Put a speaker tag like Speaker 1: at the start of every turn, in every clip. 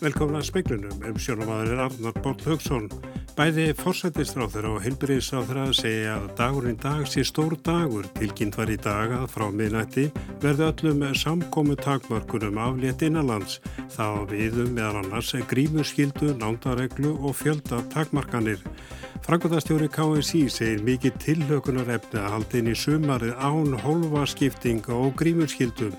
Speaker 1: Velkomna að speiklunum um sjónumæðurinn Arnar Bótt Haugsson. Bæði fórsættistráþur og heilbyrðisráþur að segja að dagurinn dag sé stór dagur. Tilkynnt var í dag að frá miðnætti verði öllum samkomu takmörkunum aflétt innanlands. Það viðum meðal annars grímurskildu, nándareglu og fjölda takmarkanir. Frankværtastjóri KSI segir mikið tillökunar efni að haldi inn í sumarið án hólfaskiptinga og grímurskildum.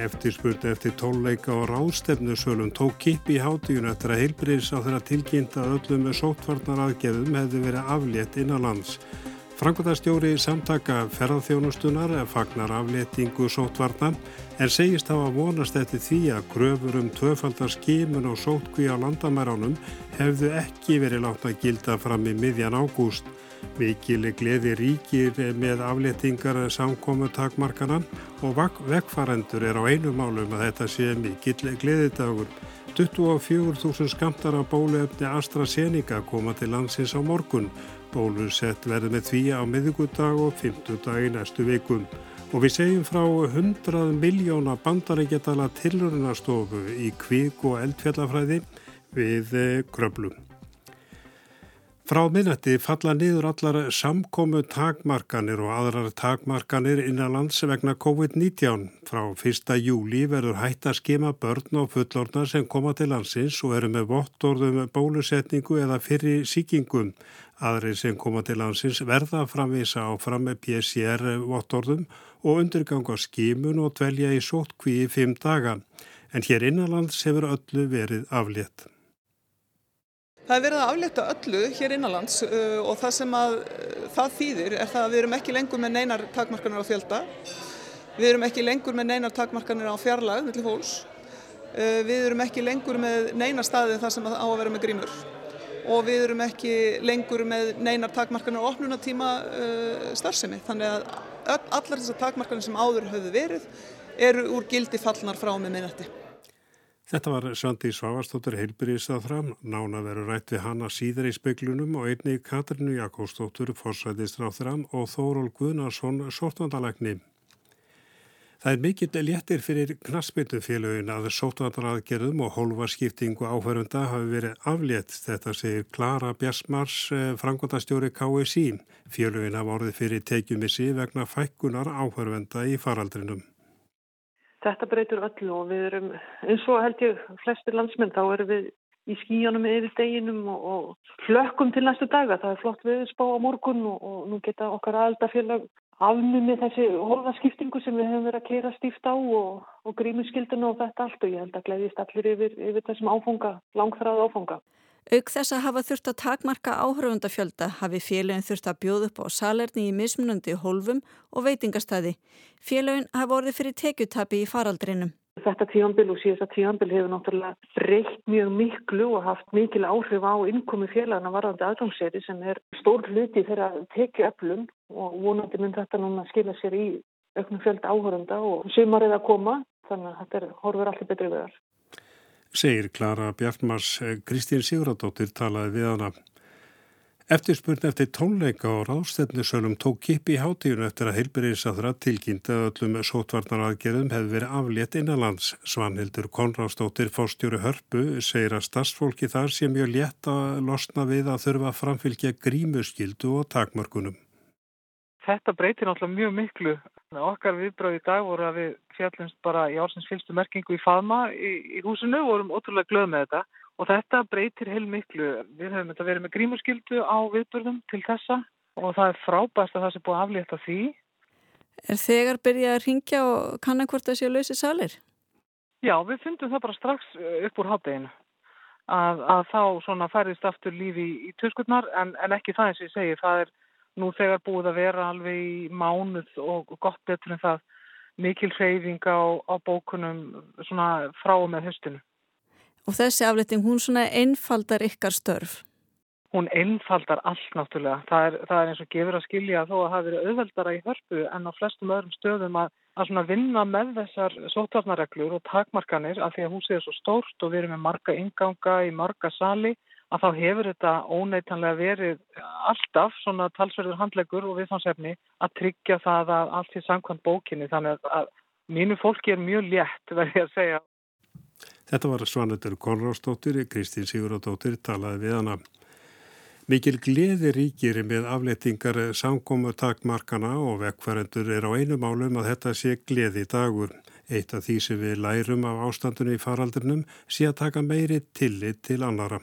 Speaker 1: Eftirspurni eftir tónleika og ráðstefnusölum tók kipp í hátíun eftir að heilbriðs á þeirra tilkynnt að öllum sótvarnar aðgeðum hefði verið aflétt innan lands. Frankværtastjóri samtaka ferðarþjónustunar fagnar afléttingu sótvarnar en segist hafa vonast eftir því að gröfur um tvöfaldar skimun og sótkví á landamæránum hefðu ekki verið látt að gilda fram í miðjan ágúst. Mikil gleði ríkir með afléttingar samkomu takmarkana og vekkfarendur er á einu málum að þetta sé mikil gleðidagur. 24.000 skamtar af bóluefni AstraZeneca koma til landsins á morgun. Bólusett verður með því á miðugudag og 50 dag í næstu vikun. Og við segjum frá 100 miljóna bandarækjadala tilröðunarstofu í kvik og eldfjallafræði við Kröblum. Frá minnati falla niður allar samkomu takmarkanir og aðrar takmarkanir innan lands vegna COVID-19. Frá 1. júli verður hægt að skema börn og fullorna sem koma til landsins og eru með vottorðum bólusetningu eða fyrir síkingum. Aðri sem koma til landsins verða framvisa á fram með PCR vottorðum og undirganga skimun og dvelja í sótkví í fimm daga. En hér innanlands hefur öllu verið aflétt.
Speaker 2: Það er verið að aflétta öllu hér innanlands uh, og það sem að uh, það þýðir er það að við erum ekki lengur með neinar takmarkanir á fjölda, við erum ekki lengur með neinar takmarkanir á fjarlag millir fólks, uh, við erum ekki lengur með neinar staði þar sem á að vera með grímur og við erum ekki lengur með neinar takmarkanir á opnunatíma starfsemi. Þannig að allar þessar takmarkanir sem áður höfðu verið eru úr gildi fallnar frá með minnætti.
Speaker 1: Þetta var Svandi Svavastóttur heilbyrjist að fram, nána veru rætt við hana síðar í speiklunum og einni Katrinu Jakobsdóttur forsætistráþurann og Þóról Guðnarsson sortvandalækni. Það er mikill léttir fyrir knaspindufélögin að sótvandaraðgerðum og hólfarskiptingu áhverjunda hafi verið aflétt, þetta segir Klara Bjasmars, eh, frangotastjóri KSI. Félögin hafa orðið fyrir tekjumissi vegna fækkunar áhverjunda í faraldrinum.
Speaker 3: Þetta breytur öllu og við erum, eins og held ég flestir landsmenn, þá erum við í skíjanum yfir deginum og, og hlökkum til næstu daga. Það er flott viðspá á morgun og, og nú geta okkar aðaldafélag afnumið þessi holðaskiptingu sem við hefum verið að keira stíft á og, og grímuskildinu og þetta allt og ég held að gleyðist allir yfir, yfir þessum áfunga, langþráð áfunga.
Speaker 4: Auk þess að hafa þurft að takmarka áhrifundafjölda hafi félagin þurft að bjóða upp á salerni í mismunandi hólfum og veitingastæði. Félagin hafa orðið fyrir tekjutabi í faraldrinum.
Speaker 3: Þetta tíanbíl og síðast að tíanbíl hefur náttúrulega breytt mjög miklu og haft mikil áhrif á innkomi félagina varðandi aðgangseri sem er stór hluti þegar tekju öflum og vonandi mynd þetta núna skilja sér í auknum fjölda áhörunda og sumarið að koma þannig að þetta er, horfur allir betri vegar
Speaker 1: segir Klara Bjartmars. Kristín Siguradóttir talaði við hana. Eftirspurn eftir tónleika og ráðstefnusölum tók kipp í hátíðinu eftir að heilbyrðisaðra tilkynnta öllum sótvarnaraðgerðum hefði verið aflétt innanlands. Svanhildur Konráðstóttir fórstjóru hörpu segir að stafsfólki þar sé mjög létt að losna við að þurfa að framfylgja grímuskildu og takmörkunum.
Speaker 5: Þetta breytir náttúrulega mjög miklu. Okkar viðbröð í dag voru að við fjallumst bara í ársins fylgstu merkingu í faðma í, í húsinu og vorum ótrúlega glöð með þetta og þetta breytir heil miklu. Við höfum þetta verið með grímurskyldu á viðbröðum til þessa og það er frábæst að það sé búið að aflétta því.
Speaker 4: Er þegar byrjað að ringja og kannan hvort það sé að lausi salir?
Speaker 5: Já, við fundum það bara strax uh, upp úr hátteginu að, að þá færðist aftur lífi í, í töskurnar en, en ekki það eins og ég segi, það er nú þegar búið að vera alveg í mánuð og gott betur en það mikil hreyfing á, á bókunum svona frá og með höstinu.
Speaker 4: Og þessi afletting, hún svona einfaldar ykkar störf?
Speaker 5: Hún einfaldar allt náttúrulega. Það er, það er eins og gefur að skilja þó að það hefur auðveldara í hörpu en á flestum öðrum stöðum að, að vinna með þessar sótarnareglur og takmarkanir af því að húsið er svo stórt og við erum með marga inganga í marga sali að þá hefur þetta óneitanlega verið alltaf svona talsverður handlegur og viðfansefni að tryggja það að allt er samkvæmt bókinni þannig að mínu fólki er mjög létt verði að segja.
Speaker 1: Þetta var Svanetur Konráðsdóttir, Kristín Sigurðardóttir talaði við hana. Mikil gleði ríkir með aflettingar samkomu takmarkana og vekkfærendur er á einu málum að þetta sé gleði dagur. Eitt af því sem við lærum af ástandunni í faraldurnum sé að taka meiri tillit til annara.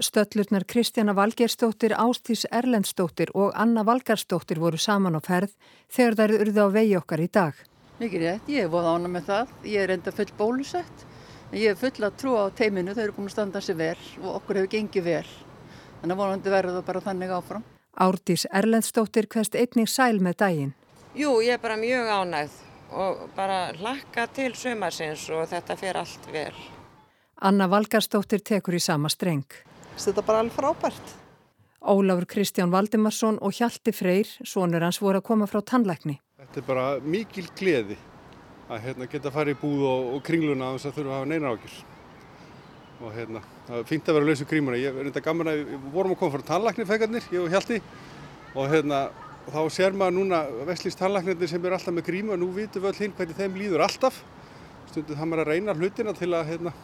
Speaker 6: Stöllurnar Kristjana Valgerstóttir, Ástís Erlendstóttir og Anna Valgarstóttir voru saman á ferð þegar þær urðu á vegi okkar í dag.
Speaker 7: Mikið rétt, ég hef búið ána með það. Ég er enda full bólusett. Ég hef full að trúa á teiminu, þau eru búin að standa sér vel og okkur hefur gengið vel. Þannig að vonandi verður það bara þannig áfram.
Speaker 6: Árdís Erlendstóttir hverst einnig sæl með daginn.
Speaker 8: Jú, ég er bara mjög ánægð og bara hlakka til sömarsins og þetta fer allt vel.
Speaker 6: Anna Valgarstóttir tekur í sama streng.
Speaker 2: Þetta bara alveg frábært.
Speaker 6: Ólafur Kristján Valdimarsson og Hjalti Freyr, sonur hans voru að koma frá tannlækni.
Speaker 9: Þetta er bara mikil gleði að hérna, geta farið í búð og, og kringluna að þess að þurfa að hafa neina ákjör og hérna, það er fint að vera að lausa grímuna. Ég er reynda gaman að við vorum að koma frá tannlæknirfækarnir, ég og Hjalti og hérna, þá sér maður núna vestlýst tannlæknirnir sem er alltaf með grímu og nú vitum við öll hinn hvernig þeim líður alltaf. Stundum það maður að reyna hlutina til að hérna,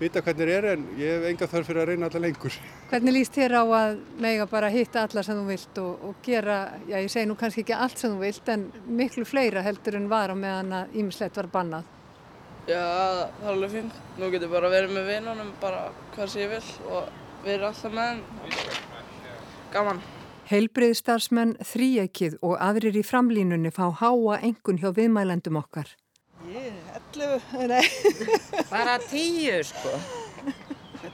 Speaker 9: vita hvernig það er en ég hef enga þörf fyrir að reyna allar lengur.
Speaker 6: Hvernig líst þér á að mega bara hitta alla sem þú vilt og, og gera, já ég segi nú kannski ekki allt sem þú vilt en miklu fleira heldur en var á meðan að ímislegt var bannað?
Speaker 10: Já, það er alveg fint. Nú getur bara verið með vinnunum bara hvað sem ég vil og við erum alltaf með henn. Gaman.
Speaker 6: Heilbriðstarfsmenn, þríekið og aðrir í framlínunni fá háa engun hjá viðmælendum okkar.
Speaker 2: Ellu, nei.
Speaker 8: Bara tíu sko.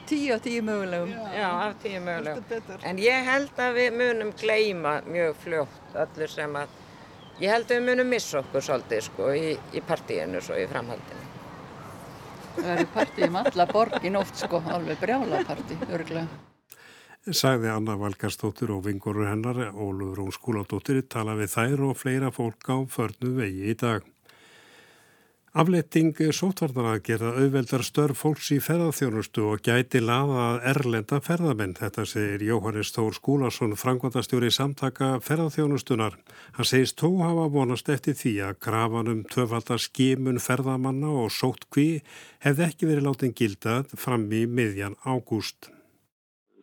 Speaker 7: Tíu af tíu mögulegum.
Speaker 8: Já, af tíu mögulegum. En ég held að við munum gleima mjög fljótt allur sem að, ég held að við munum missa okkur svolítið sko í, í partíinu svo í framhaldinu.
Speaker 7: Það verður partí um alla borgin oft sko, alveg brjála partí, örglega.
Speaker 1: Sagði Anna Valgarstóttir og vingurur hennar, Ólur Rún Skúladóttir, tala við þær og fleira fólk á förnu vegi í dag. Afletting sótvarnar að gera auðveldar störf fólks í ferðarþjónustu og gæti laða að erlenda ferðamenn. Þetta segir Jóhannes Þór Skúlason, frangvandastjóri samtaka ferðarþjónustunar. Hann segist tó hafa vonast eftir því að krafanum tvöfaldar skimun ferðamanna og sótt kví hefði ekki verið látið gildað fram í miðjan ágúst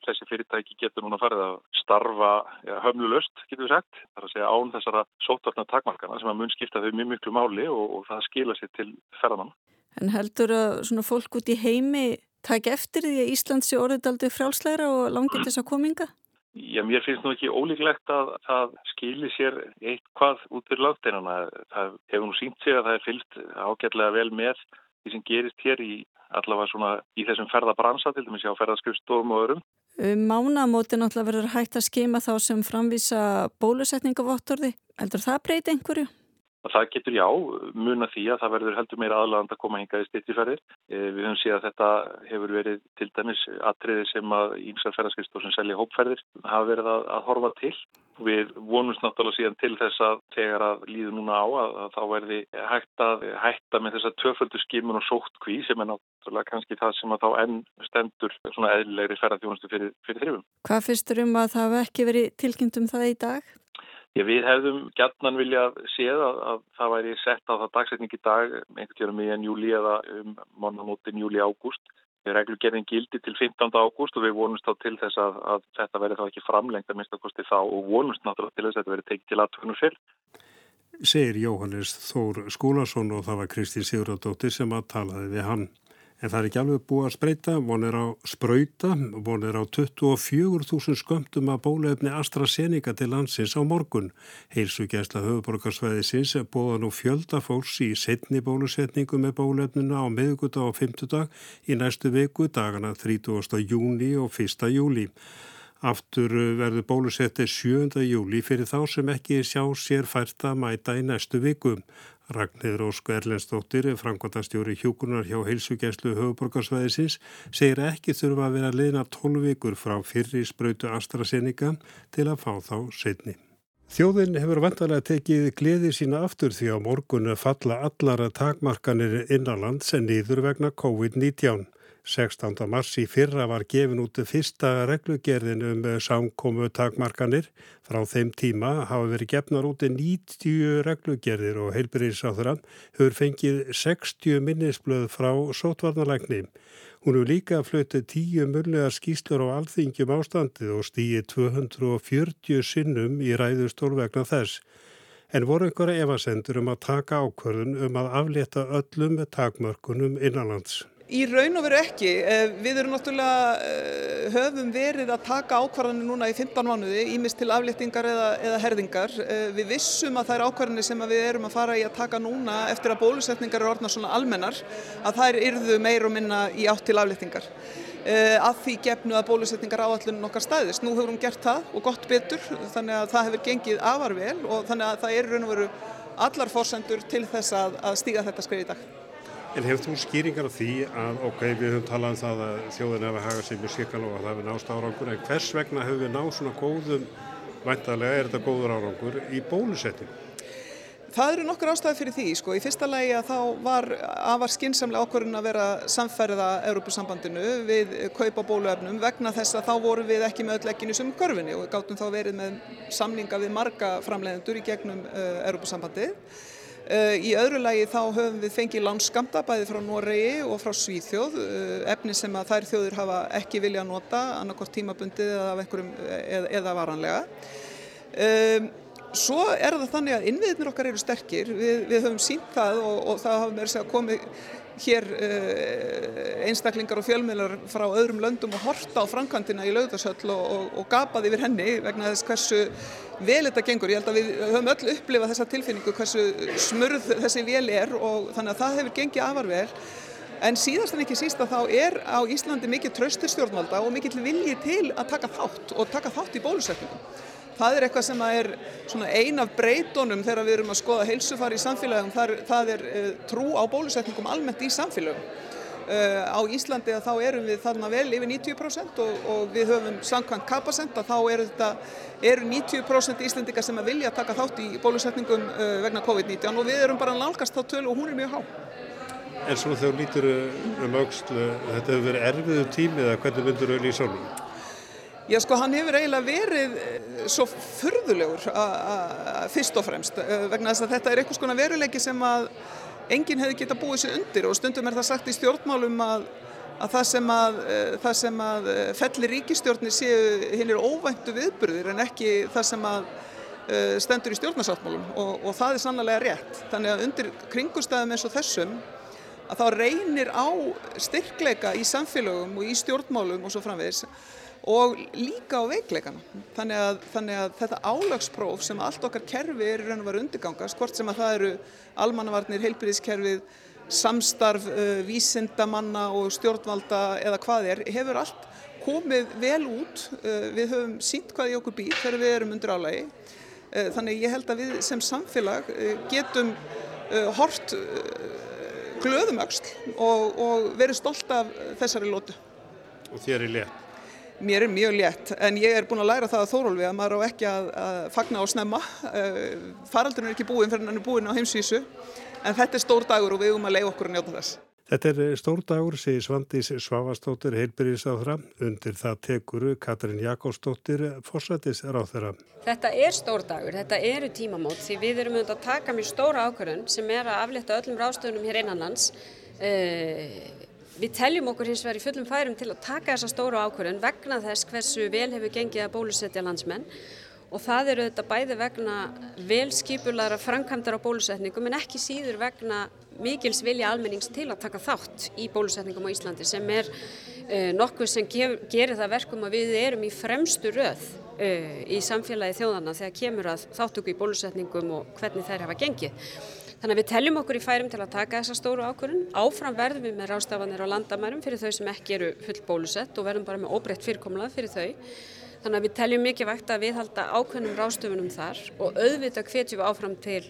Speaker 11: þessi fyrirtæki getur núna farið að starfa ja, höfnulöst, getur við sagt. Það er að segja án þessara sótvarnar takmarkana sem að mun skipta þau mjög miklu máli og, og það skila sér til ferðamann.
Speaker 4: En heldur að svona fólk út í heimi takk eftir því að Íslands sé orðið frálsleira og langið þess að kominga?
Speaker 11: Já, mér finnst nú ekki ólíklegt að það skilir sér eitthvað út fyrir langteinana. Það hefur nú sínt sig að það er fyllt ágætlega vel með því sem gerist hér í allavega svona í þessum ferðabransa til dæmis á ferðarskjöfstofum og öðrum.
Speaker 4: Um mánamóti náttúrulega verður hægt að skema þá sem framvísa bólusetningavottorði. Heldur það breyti einhverju?
Speaker 11: Það getur já, muna því að það verður heldur meira aðlagand að koma hinga í styrtiferðir. Eh, við höfum síðan að þetta hefur verið til dæmis atriði sem að ímsar ferðarskristóð sem selja hópferðir hafa verið að, að horfa til. Við vonumst náttúrulega síðan til þess að þegar að líður núna á að, að þá verði hægt að hætta með þessa töföldu skimun og sóttkví sem er náttúrulega kannski það sem að þá enn stendur svona eðlilegri ferðarþjónustu fyrir, fyrir þrjum.
Speaker 4: Hvað fyrstur um að það hef ekki verið tilkynnt um það í dag?
Speaker 11: Já, við hefðum gætnan viljað séð að, að það væri sett á það dagsetning í dag, einhvern tíðan meðan júli eða um mannanótin júli-ágúst. Reglugerðin gildi til 15. ágúst og við vonumst þá til þess að, að þetta verði þá ekki framlengt að minnstakosti þá og vonumst náttúrulega til þess að þetta verði tekið til aðtökunum fyrr.
Speaker 1: Segir Jóhannes Þór Skúlason og það var Kristín Sigurðardóttir sem að talaði við hann. En það er ekki alveg búið að spreita, von er á spröyta, von er á 24.000 skömmtum að bólefni AstraZeneca til landsins á morgun. Heilsugjæsla höfuborgarsvæðisins er búið nú fjölda fólks í setni bólusetningu með bólefnina á miðugudag og fymtudag í næstu viku dagana 30. júni og 1. júli. Aftur verður bólusetti 7. júli fyrir þá sem ekki sjá sér fært að mæta í næstu viku. Ragnir Ósk Erlendstóttir, framkvæmtastjóri hjúkunar hjá heilsugjæslu höfuborgarsvæðisins, segir ekki þurfa að vera leina 12 vikur frá fyrri spröytu AstraZeneca til að fá þá setni. Þjóðin hefur vantarlega tekið gleði sína aftur því á morgun falla allara takmarkanir innanlands en nýður vegna COVID-19. 16. mars í fyrra var gefin út fyrsta reglugerðin um samkomu takmarkanir. Frá þeim tíma hafa verið gefnar út 90 reglugerðir og heilbyrðisáþurann hefur fengið 60 minnisblöð frá sótvarnalækni. Hún hefur líka flötið tíu mörlega skýslur á alþingjum ástandið og stýið 240 sinnum í ræðustól vegna þess. En voru einhverja evasendur um að taka ákvörðun um að aflétta öllum takmörkunum innanlands?
Speaker 2: Í raun og veru ekki. Eh, við erum náttúrulega, eh, höfum verið að taka ákvarðanir núna í 15 mánuði, ímist til afléttingar eða, eða herðingar. Eh, við vissum að það er ákvarðanir sem við erum að fara í að taka núna eftir að bólusetningar eru orðna svona almennar, að þær yrðu meir og minna í átt til afléttingar. Að því gefnu að bólusetningar áallunum okkar staðist. Nú hefur hún gert það og gott betur, þannig að það hefur gengið afar vel og þannig að það eru raun og veru allar fórsendur til þess að, að stíga þetta skrif í dag.
Speaker 1: En hefur þú skýringar á því að, ok, við höfum talað um það að þjóðin hefur hagað sér mjög skikal og að það hefur nást árangur, en hvers vegna hefur við náð svona góðum, væntalega er þetta góður árangur, í bólusetning?
Speaker 2: Það eru nokkur ástæði fyrir því, sko. Í fyrsta lagi að þá var afar skinsamlega ákvörðun að vera samferða Európusambandinu við kaupa bóluefnum vegna þess að þá voru við ekki með öll ekkinu sem görfinni og gáttum þá verið með samninga við marga framleiðendur í gegnum uh, Európusambandið. Eh, í öðru lagi þá höfum við fengið lánskamta bæði frá Noregi og frá Svíþjóð, eh, efni sem að þær þjóður hafa ekki vilja að nota, annarkort tímabundið eða, eða, varanlega. Svo er það þannig að innviðnir okkar eru sterkir, við, við höfum sínt það og, og það hafa með þess að komið hér uh, einstaklingar og fjölmiðlar frá öðrum löndum og horta á framkvæmdina í lögðarsöll og, og, og gapaði yfir henni vegna þess hversu vel þetta gengur. Ég held að við höfum öll upplifað þessa tilfinningu hversu smurð þessi vel er og þannig að það hefur gengið afar vel. En síðast en ekki síst að þá er á Íslandi mikið tröstur stjórnvalda og mikið vilji til að taka þátt og taka þátt í bólusetningum. Það er eitthvað sem er ein af breytonum þegar við erum að skoða heilsufari í samfélagum. Það er, það er uh, trú á bólusetningum almennt í samfélagum. Uh, á Íslandi þá erum við þarna vel yfir 90% og, og við höfum samkvæmt kapasent að þá eru, þetta, eru 90% íslendingar sem að vilja taka þátt í bólusetningum uh, vegna COVID-19 og við erum bara nálgast þá tölu og hún er mjög há.
Speaker 1: En svo þegar lítur um aukslu, þetta hefur verið erfiðu tímið að hvernig myndur auðvitað í sólum?
Speaker 2: Já sko hann hefur eiginlega verið eh, svo förðulegur fyrst og fremst eh, vegna þess að þetta er einhvers konar veruleiki sem að enginn hefði geta búið sér undir og stundum er það sagt í stjórnmálum að, að það sem að, eh, það sem að fellir ríkistjórnir séu hinn er óvæntu viðburðir en ekki það sem að stendur í stjórnarsáttmálum og, og það er sannlega rétt. Þannig að undir kringustæðum eins og þessum að þá reynir á styrkleika í samfélögum og í stjórnmálum og svo framvegis og líka á veikleikana. Þannig að, þannig að þetta álagspróf sem allt okkar kerfi er raun og var undirgangast, hvort sem að það eru almannavarnir, heilbyrðiskerfið, samstarf, uh, vísindamanna og stjórnvalda eða hvað er, hefur allt komið vel út. Uh, við höfum sínt hvað í okkur býr þegar við erum undir álagi. Uh, þannig ég held að við sem samfélag uh, getum uh, hort uh, glöðum öxl og, og verið stolt af þessari lótu.
Speaker 1: Og þér er létt?
Speaker 2: Mér er mjög létt en ég er búin að læra það að Þórólfi að maður á ekki að, að fagna og snemma. Eh, faraldurinn er ekki búinn fyrir hann er búinn á heimsvísu en þetta er stór dagur og við erum að leiða okkur að njóta þess.
Speaker 1: Þetta er stór dagur, segir Svandís Svavastóttir, heilbyrjisáþra. Undir það tekuru Katrin Jakobsdóttir, fórsættisráþra.
Speaker 12: Þetta er stór dagur, þetta eru tímamót því við erum auðvitað að taka mjög stóra ákvörðun sem er að aflétta öllum rástöðunum hér innanlands. Uh, Við teljum okkur hins vegar í fullum færum til að taka þessa stóru ákvörðun vegna þess hversu vel hefur gengið að bólusetja landsmenn og það eru þetta bæði vegna velskipulara framkvæmdar á bólusetningum en ekki síður vegna mikils vilja almennings til að taka þátt í bólusetningum á Íslandi sem er uh, nokkuð sem gef, gerir það verkum að við erum í fremstu röð uh, í samfélagi þjóðana þegar kemur að þáttöku í bólusetningum og hvernig þær hafa gengið. Þannig að við teljum okkur í færum til að taka þessa stóru ákvörðun. Áfram verðum við með rástafanir á landamærum fyrir þau sem ekki eru full bólusett og verðum bara með óbreytt fyrirkomlað fyrir þau. Þannig að við teljum mikið vægt að við halda ákveðnum rástafunum þar og auðvitað hvetjum við áfram til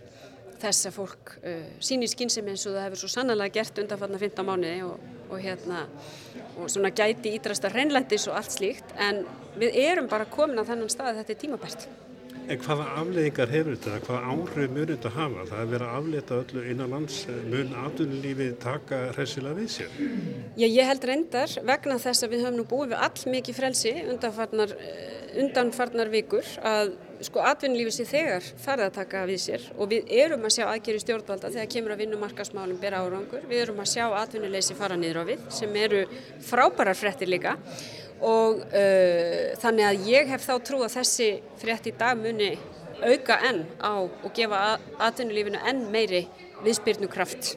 Speaker 12: þess að fólk uh, sýnir skynsemi eins og það hefur svo sannlega gert undanfarnar 15 mánuði og, og, hérna, og svona gæti ídrasta hreinlendis og allt slíkt en við erum bara komin á þennan stað að þetta er tímabært.
Speaker 1: En hvaða afleiðingar hefur þetta? Hvaða áhrif mun þetta hafa? Það er verið að afleita öllu innan lands mun aðunlífið taka hressilega við sér?
Speaker 12: Já, ég held reyndar vegna þess að við höfum nú búið við all mikið frelsi undanfarnar, undanfarnar vikur að sko atvinnulífið sé þegar farið að taka við sér og við erum að sjá aðgeri stjórnvalda þegar kemur að vinnumarkasmálum bera árangur. Við erum að sjá atvinnuleysi fara niður á við sem eru frábærar frettir líka og uh, þannig að ég hef þá trú að þessi frétt í dag muni auka enn á og gefa atvinnulífinu enn meiri viðspyrnu kraft.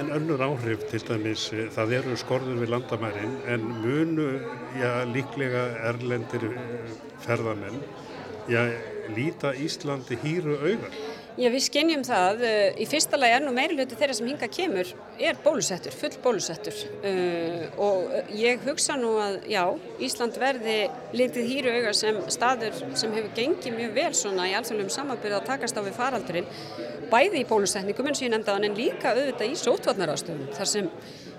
Speaker 1: En önnur áhrif til dæmis, eh, það eru skorður við landamærin en munu já, líklega erlendir eh, ferðamenn já, líta Íslandi hýru auðar.
Speaker 12: Já, við skennjum það. Eh, í fyrsta lagi er nú meiri hluti þeirra sem hinga kemur er bólusettur, full bólusettur uh, og ég hugsa nú að já, Ísland verði litið hýru auga sem staður sem hefur gengið mjög vel svona í alþjóðlegum samanbyrð að takast á við faraldurinn bæði í bólusetningum eins og ég nefndaðan en líka auðvitað í sótvarnarástöfum þar sem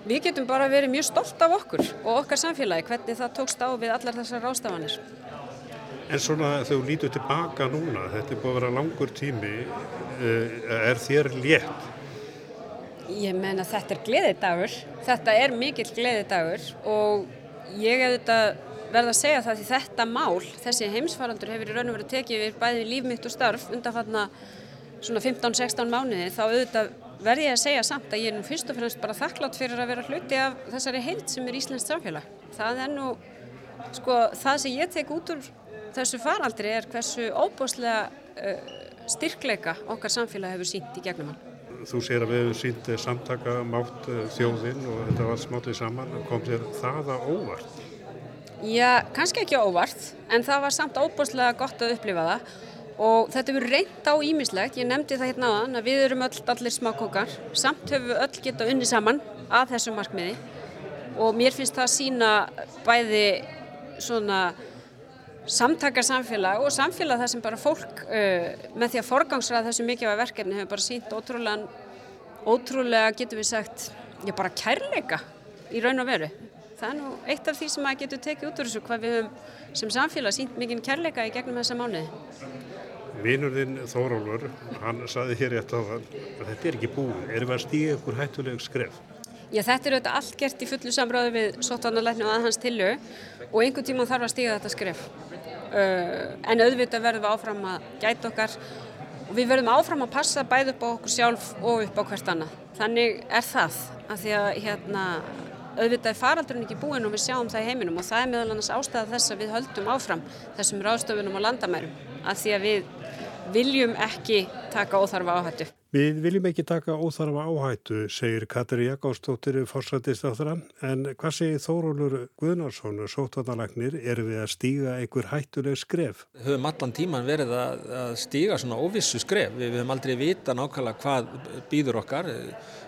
Speaker 12: við getum bara verið mjög stolt af okkur og okkar samfélagi hvernig það tókst á við allar þessar rástafanir.
Speaker 1: En svona þegar þú lítur tilbaka núna, þetta er búið að vera langur tími, eh, er þér létt?
Speaker 12: Ég menna þetta er gleðidagur, þetta er mikill gleðidagur og ég hef þetta verða að segja það því þetta mál, þessi heimsfarandur hefur í raun og verið tekið við bæði líf mitt og starf undanfatna svona 15-16 mánuði þá auðvitað verði ég að segja samt að ég er nú fyrst og fremst bara þakklátt fyrir að vera hluti af þessari heilt sem er Íslands samfélag. Það er nú, sko, það sem ég tek út úr þessu faraldri er hversu óbúslega uh, styrkleika okkar samfélag hefur sínt í gegnum hann.
Speaker 1: Þú sér að við hefum sínt samtaka mátt uh, þjóðinn og þetta var smátið saman. Kom þér það að óvart?
Speaker 12: Já, kannski ekki óvart, en það var samt óbúslega gott að upplifa það og þetta verður reynd á ímislegt. Ég nefndi það hérna aðan að við erum öll allir smákókar, samt höfum við öll geta unni saman að þessu markmiði og mér finnst það að sína bæði svona samtakarsamfélag og samfélag þar sem bara fólk uh, með því að forgangsraða þessu mikilvæg verkefni hefur bara sínt ótrúlega, ótrúlega getur við sagt, já bara kærleika í raun og veru. Það er nú eitt af því sem að getur tekið út úr þessu hvað við höfum sem samfélag sínt mikinn kærleika í gegnum þessa mánuði.
Speaker 1: Vinurðinn Þórólur, hann saði hér rétt á það að þetta er ekki búið, erum við að stíga ykkur hættuleg skref?
Speaker 12: Já, þetta er auðvitað allt gert í fullu samráði við sóttvarnalækni og aðhans tillu og einhvern tíma þarf að stíga þetta skref. Uh, en auðvitað verðum við áfram að gæta okkar og við verðum áfram að passa bæð upp á okkur sjálf og upp á hvert annað. Þannig er það, að því að hérna, auðvitað er faraldurinn ekki búinn og við sjáum það í heiminum og það er meðal annars ástæða þess að við höldum áfram þessum ráðstöfunum á landamærum, að því að við viljum ekki taka óþarfa áhættu.
Speaker 1: Við viljum ekki taka óþarfa áhættu, segir Katri Jakobsdóttir fórsættist á það, en hvað segir Þórólur Guðnarsson, sótvarnalagnir, er við að stíga einhver hættuleg skref?
Speaker 13: Við höfum allan tíman verið að, að stíga svona óvissu skref, við höfum aldrei vita nákvæmlega hvað býður okkar,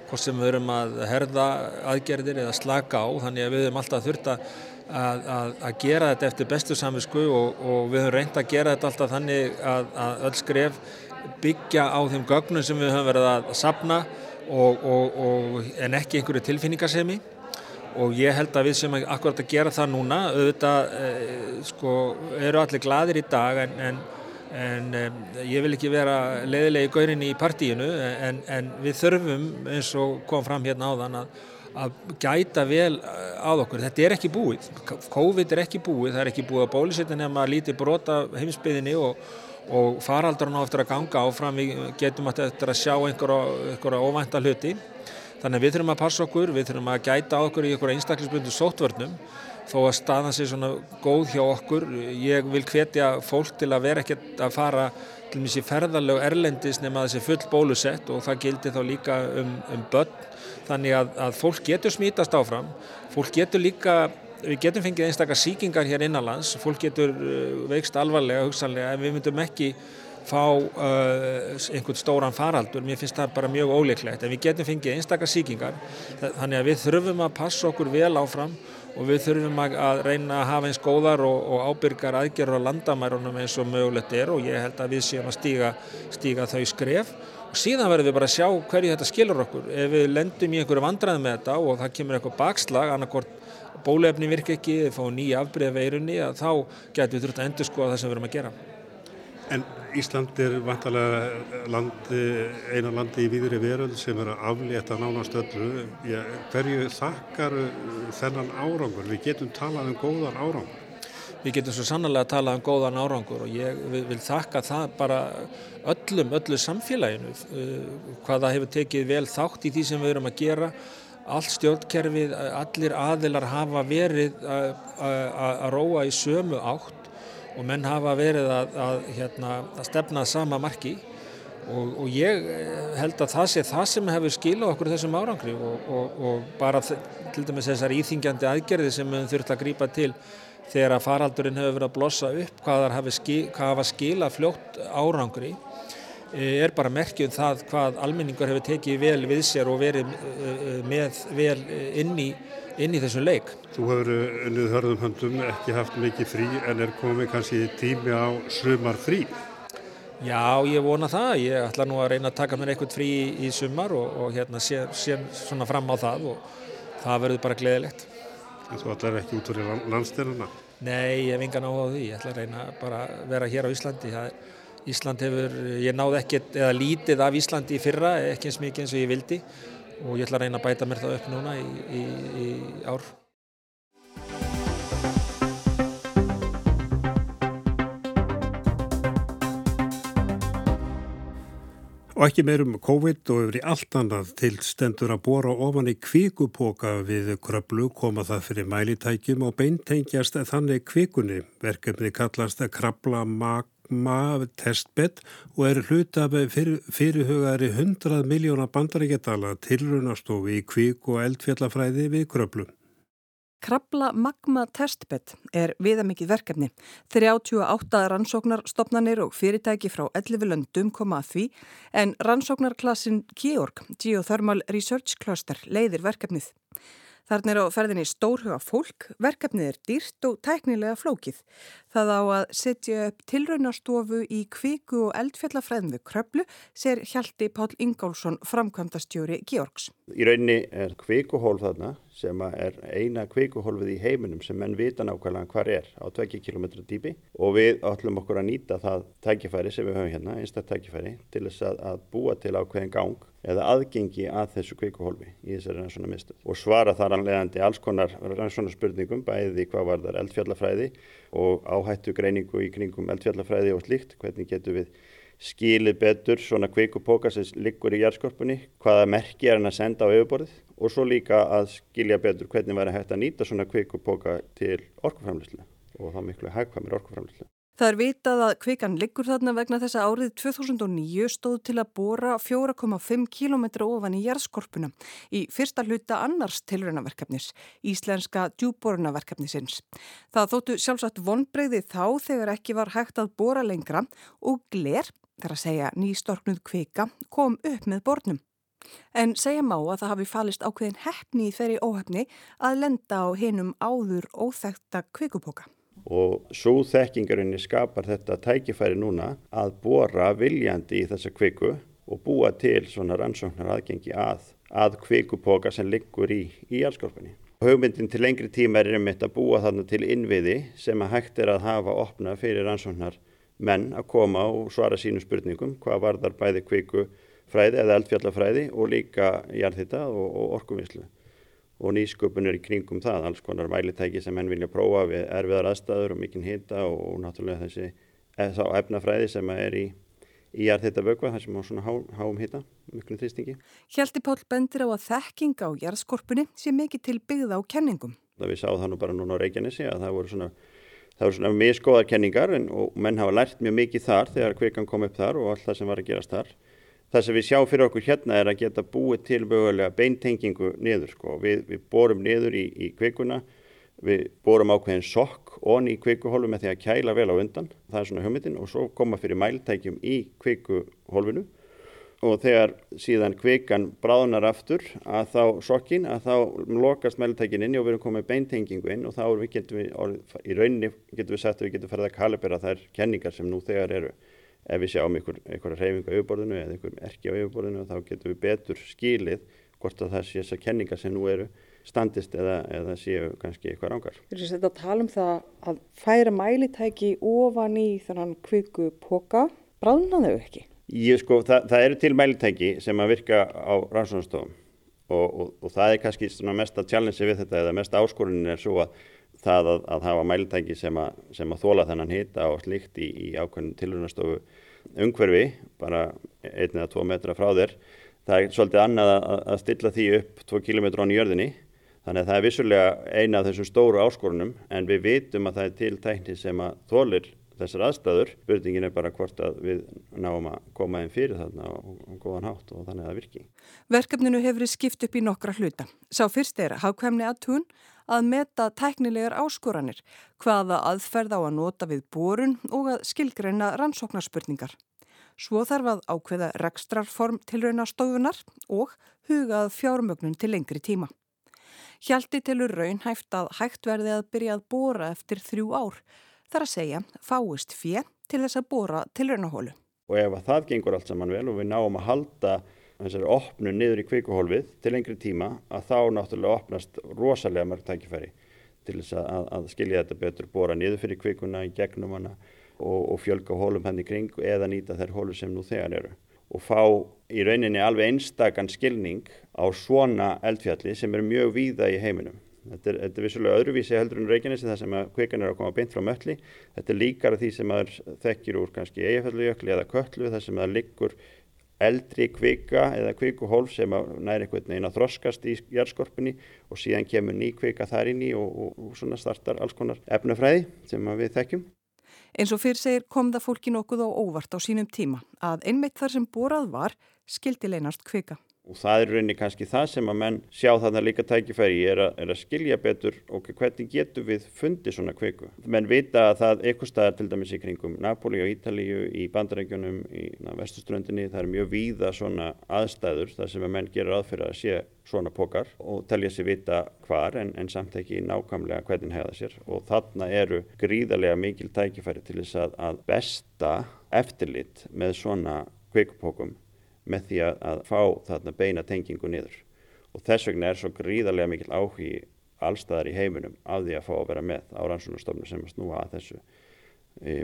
Speaker 13: hvort sem við höfum að herða aðgerðir eða slaka á, þannig að við höfum alltaf þurft að Að, að, gera þetta eftir bestu samvisku og, og við höfum reynd að gera þetta alltaf þannig að öll skref byggja á þeim gögnum sem við höfum verið að sapna og, og, en ekki einhverju tilfinningarsemi og ég held að við sem akkurat að gera það núna auðvitað e, sko, eru allir gladir í dag en, en, en e, ég vil ekki vera leiðilegi gaurin í partíinu en, en við þurfum eins og kom fram hérna áðan að að gæta vel að okkur. Þetta er ekki búið. COVID er ekki búið. Það er ekki búið að bólusetja nefn að líti brota heimsbyðinni og, og faraldurinn á eftir að ganga áfram. Við getum að þetta að sjá einhverja, einhverja óvænta hluti. Þannig að við þurfum að passa okkur, við þurfum að gæta okkur í einhverja einstaklisbundu sótvörnum þó að staðan sé svona góð hjá okkur. Ég vil hvetja fólk til að vera ekkert að fara til og með sér ferðarlegu erlendis nema þessi full bólusett og það gildi þá líka um, um börn þannig að, að fólk getur smítast áfram, fólk getur líka, við getum fengið einstakar síkingar hér innanlands, fólk getur uh, veikst alvarlega, hugsanlega, en við myndum ekki fá uh, einhvern stóran faraldur, mér finnst það bara mjög óleiklegt, en við getum fengið einstakar síkingar, þannig að við þurfum að passa okkur vel áfram og við þurfum að, reyna að hafa eins góðar og, og ábyrgar aðgerður á landamærunum eins og mögulegt er og ég held að við séum að stíga, stíga þau skref síðan verðum við bara að sjá hverju þetta skilur okkur ef við lendum í einhverju vandrað með þetta og það kemur eitthvað bakslag annarkort bólefni virka ekki, við fáum nýja afbreyða veirunni þá getum við þurft að endur skoða það sem við erum að gera
Speaker 1: En Ísland er vantalega landi, eina landi í výðri veröld sem er að aflétta nánast öllu. Já, hverju þakkar þennan árangur? Við getum talað um góðan árangur.
Speaker 13: Við getum svo sannlega talað um góðan árangur og ég vil, þakka það bara öllum, öllu samfélaginu, uh, hvað það hefur tekið vel þátt í því sem við erum að gera. Allt stjórnkerfið, allir aðilar hafa verið að róa í sömu átt og menn hafa verið að, að, hérna, að stefna sama marki og, og ég eh, held að það sé það sem hefur skilað okkur þessum árangri og, og, og bara til dæmis þessar íþingjandi aðgerði sem við þurfum að grípa til þegar að faraldurinn hefur verið að blossa upp hvað hafa skil, skilað fljótt árangri eh, er bara merkjum það hvað almenningar hefur tekið vel við sér og verið eh, með vel inn í inn í þessum leik.
Speaker 1: Þú hefur unnið hörðum höndum, ekki haft mikið frí en er komið kannski tími á sumar frí?
Speaker 13: Já, ég vona það. Ég ætla nú að reyna að taka mér eitthvað frí í sumar og, og hérna sé, sé svona fram á það og það verður bara gleðilegt.
Speaker 1: En þú ætlar ekki út fyrir landstyrnuna?
Speaker 13: Nei, ég hef engan áhuga á því. Ég ætla að reyna bara að vera hér á Íslandi. Það, Ísland hefur, ég náði ekkert eða lítið af Íslandi í fyrra, ekki eins mikið eins og ég vildi og ég ætla að reyna að bæta mér það upp núna í, í, í ár.
Speaker 1: Og ekki meirum COVID og yfir í allt annað til stendur að bóra ofan í kvíkupoka við kröplu koma það fyrir mælitækjum og beintengjast þannig kvíkunni. Verkefni kallast að krabla mag MAV testbed og er hlut af fyrir, fyrirhugari 100 miljóna bandaríkjadala tilrunastofi í kvík og eldfjallafræði við kröplum.
Speaker 14: Krabla Magma Testbed er viðamikið verkefni. 38 rannsóknarstopnarnir og fyrirtæki frá 11 löndum koma að því en rannsóknarklassin Georg Geothermal Research Cluster leiðir verkefnið. Þarna er á ferðinni stórhuga fólk, verkefnið er dýrt og tæknilega flókið. Það á að setja upp tilraunastofu í kviku og eldfjallafræðum við kröplu, sér Hjalti Pál Ingálsson, framkvæmdastjóri Georgs.
Speaker 15: Í raunni er kvikuhólf þarna sem er eina kvikuhólfið í heiminum sem menn vita nákvæmlega hvað er á 2 km dýpi. Og við ætlum okkur að nýta það tækifæri sem við höfum hérna, einstaklega tækifæri, til þess að, að búa til ákveðin gang eða aðgengi að þessu kvikuhólfi í þessari rannsóna mistuð og svara þar anlegandi alls konar rannsóna spurningum bæði hvað var þar eldfjallafræði og áhættu greiningu í kringum eldfjallafræði og slíkt, hvernig getur við skilið betur svona kvikupóka sem liggur í jærskorpunni, hvaða merki er hann að senda á yfirborðið og svo líka að skilja betur hvernig væri hægt að nýta svona kvikupóka til orkuframlýslu og þá miklu hægkvæmir orkuframlýslu.
Speaker 14: Það er vitað að kvikan liggur þarna vegna þess að árið 2009 stóð til að bóra 4,5 km ofan í jærskorpuna í fyrsta hluta annars tilrönaverkefnis, Íslenska djúbórunaverkefnisins. Það þóttu sjálfsagt vonbreyði þá þegar ekki var hægt að bóra lengra og gler, þar að segja nýstorknuð kvika, kom upp með bornum. En segja má að það hafi falist ákveðin hefni í þeirri óhefni að lenda á hinum áður óþægta kvikupoka.
Speaker 15: Og svo þekkingarinni skapar þetta tækifæri núna að bóra viljandi í þessa kviku og búa til svona rannsóknar aðgengi að, að kvikupoka sem liggur í, í allskorpunni. Hugmyndin til lengri tíma er einmitt að búa þarna til innviði sem að hægt er að hafa opna fyrir rannsóknar menn að koma og svara sínum spurningum hvað var þar bæði kviku fræði eða eldfjallafræði og líka jarðhitta og, og orkuvinslu og nýsköpunur í kringum það, alls konar mælitæki sem henn vilja prófa við erfiðar aðstæður og mikinn hita og, og náttúrulega þessi eða efnafræði sem er í í jarðhitta vögva þar sem á svona há, háum hita, miklum þrýstingi.
Speaker 14: Hjalti Pál bendir á að þekking á jarðskorpunni sé mikið til byggða á kenningum.
Speaker 15: Það við sáum það nú bara núna á Reykjanesi að það voru svona Það voru svona miskoðar kenningar en, og menn hafa lært mjög mikið þar þegar kvikan kom upp þar og allt það sem var að gerast þar. Það sem við sjá fyrir okkur hérna er að geta búið til mögulega beintengingu niður. Sko. Við, við borum niður í, í kvikuna, við borum ákveðin sokk onni í kvikuhólfu með því að kæla vel á undan. Það er svona hugmyndin og svo koma fyrir mæltækjum í kvikuhólfinu og þegar síðan kvikan bráðnar aftur að þá sokkin að þá lokast mæltækin inn og við erum komið beintengingu inn og þá getum við, í rauninni getum við sett að við getum ferðið að kalibera þær kenningar sem nú þegar eru ef við sjáum einhver, einhverja reyfingu á yfirborðinu eða einhver erki á yfirborðinu þá getum við betur skilið hvort að það sé þessar kenningar sem nú eru standist eða, eða séu kannski eitthvað rángar.
Speaker 16: Þú veist þetta að tala um það að færa mælitæki ofan í þannan kviku póka, bráðnaðu ekki?
Speaker 15: Ég sko, það, það eru til mælitæki sem að virka á rannsónastofum og, og, og það er kannski mesta challenge við þetta eða mesta áskorunin er svo að það að, að hafa mælitæki sem að, sem að þóla þennan hita og slikt í, í ákveðinu tilhörnastofu umhverfi, bara einn eða tvo metra frá þér, það er svolítið annað að, að stilla því upp tvo kilómetra án í jörðinni, þannig að það er vissulega eina af þessum stóru áskorunum en við vitum að það er til tækni sem að þólir þessar aðstæður, spurningin er bara hvort að við náum að koma einn fyrir þarna og, góðan hátt og þannig að það virki.
Speaker 14: Verkefninu hefur skipt upp í nokkra hluta. Sá fyrst er hafkvæmni aðtún að meta tæknilegar áskoranir, hvaða aðferð á að nota við borun og að skilgreina rannsóknarspurningar. Svo þarf að ákveða rekstrarform til raunastóðunar og hugað fjármögnun til lengri tíma. Hjaldi tilur raun hæft að hægt verði að byrja að bóra eftir þrjú ár. Þar að segja fáist fjö til þess að bóra til raunahólu.
Speaker 15: Og ef að það gengur allt saman vel og við náum að halda þessari opnu niður í kvikuhólfið til lengri tíma að þá náttúrulega opnast rosalega mörg tækifæri til þess að, að skilja þetta betur, bóra niður fyrir kvikuna í gegnum hana og, og fjölga hólum henni kring eða nýta þær hólur sem nú þegar eru og fá í rauninni alveg einstakann skilning á svona eldfjalli sem er mjög víða í heiminum. Þetta er, er vissulega öðruvísi heldur en Reykjanesi þar sem að kvikan er að koma beint frá mölli. Þetta er líkara því sem að þekkir úr kannski eigafallujökli eða köllu þar sem að liggur eldri kvika eða kvikuhólf sem næri einhvern veginn að þroskast í jærskorpunni og síðan kemur ný kvika þar inn í og, og, og svona startar alls konar efnafræði sem við þekkjum.
Speaker 14: Eins og fyrir segir kom það fólki nokkuð á óvart á sínum tíma að einmitt þar sem borað var skildi leynast kvika
Speaker 15: og það er rauninni kannski það sem að menn sjá þarna líka tækifæri er, er að skilja betur og hvernig getur við fundið svona kveiku. Menn vita að það eitthvað staðar til dæmis í kringum Napoli og Ítalíu í bandarækjunum í vestuströndinni það er mjög víða svona aðstæður þar sem að menn gerur aðfyrir að sé svona pokar og telja sér vita hvar en, en samt ekki nákvæmlega hvernig hegða sér og þarna eru gríðarlega mikil tækifæri til þess að, að besta eftirlit með svona kveikupókum með því að, fá þarna beina tengingu niður og þess vegna er svo gríðarlega mikil áhugi allstaðar í heiminum af því að fá að vera með á rannsóknarstofnum sem að snúa að þessu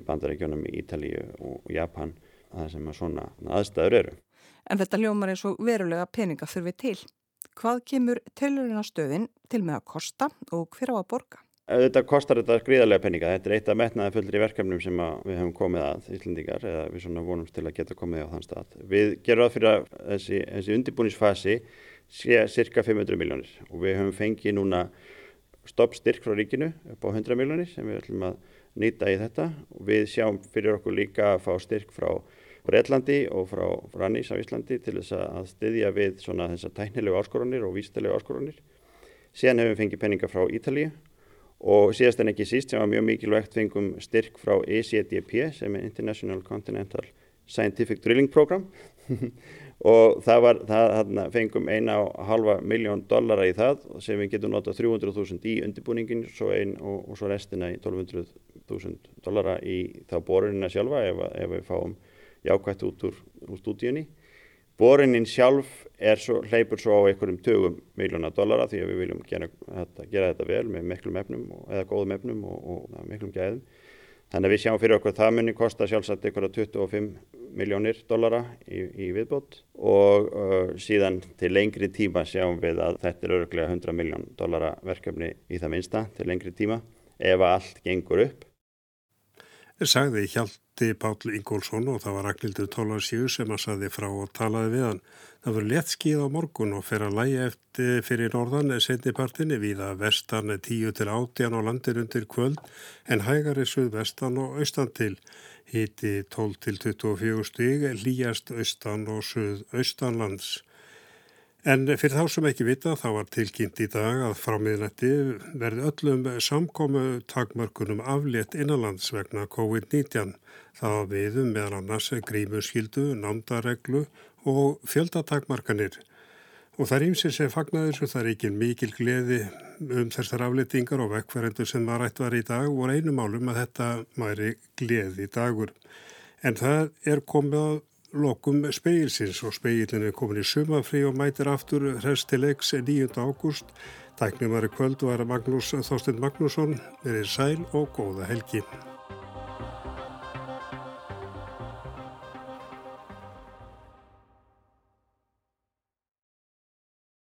Speaker 15: bandarækjónum í Ítalíu og Japan að það sem að svona aðstæður eru.
Speaker 14: En þetta ljómar eins og verulega peninga þurfi til. Hvað kemur telurinn á stöðin til með að kosta og hver á að borga?
Speaker 15: Þetta kostar þetta gríðarlega peninga. Þetta er eitt af metnaði fullri verkefnum sem við hefum komið að Íslandingar eða við svona vonumst til að geta komið á þann stað. Við gerum að fyrir að þessi, þessi undirbúnisfasi sé cirka 500 miljónir og við hefum fengið núna stoppstyrk frá ríkinu upp á 100 miljónir sem við ætlum að nýta í þetta og við sjáum fyrir okkur líka að fá styrk frá Breitlandi og frá Rannís á Íslandi til þess að styðja við svona þessar tæknilegu áskoranir og vístilegu áskoranir. Síðan hefum við fengið peninga frá Ítalíu og síðast en ekki síst sem var mjög mikilvægt fengum styrk frá ECDP sem er International Continental Scientific Drilling Program. Og það var, það fengum eina og halva miljón dollara í það sem við getum notað 300.000 í undirbúningin svo ein, og, og svo restina í 1200.000 dollara í þá borunina sjálfa ef, ef við fáum jákvægt út úr, úr stúdíunni Borinnin sjálf svo, hleypur svo á einhverjum tögum miljónar dollara því að við viljum gera þetta, gera þetta vel með miklum efnum eða góðum efnum og, og miklum gæðum. Þannig að við sjáum fyrir okkur að það muni kosta sjálfsagt einhverja 25 miljónir dollara í, í viðbót og uh, síðan til lengri tíma sjáum við að þetta er öruglega 100 miljón dollara verkefni í það minsta til lengri tíma ef allt gengur upp
Speaker 1: sagði Hjalti Páll Ingólfsson og það var Ragnhildur Tólarsjú sem að saði frá og talaði við hann. Það voru lett skíð á morgun og fer að læja eftir fyrir norðan setnipartinni viða vestan 10 til 18 á landir undir kvöld en hægari suð vestan og austan til. Hiti 12 til 24 stig, líjast austan og suð austanlands. En fyrir þá sem ekki vita þá var tilkynnt í dag að frá miðnætti verði öllum samkomu takmörkunum aflétt innanlands vegna COVID-19. Það viðum meðal annars grímuskildu, námdareglu og fjöldatakmarkanir. Og það er ímsið sem fagnar þessu, það er ekki mikil gleði um þessar afléttingar og vekkverðendur sem var rætt var í dag voru einu málum að þetta mæri gleði dagur. En það er komið að lokum speilsins og speilin er komin í sumafri og mætir aftur hrest til leiks 9. ágúst Tæknum var í kvöld var Magnús Þorstein Magnússon, verið sæl og góða helgi.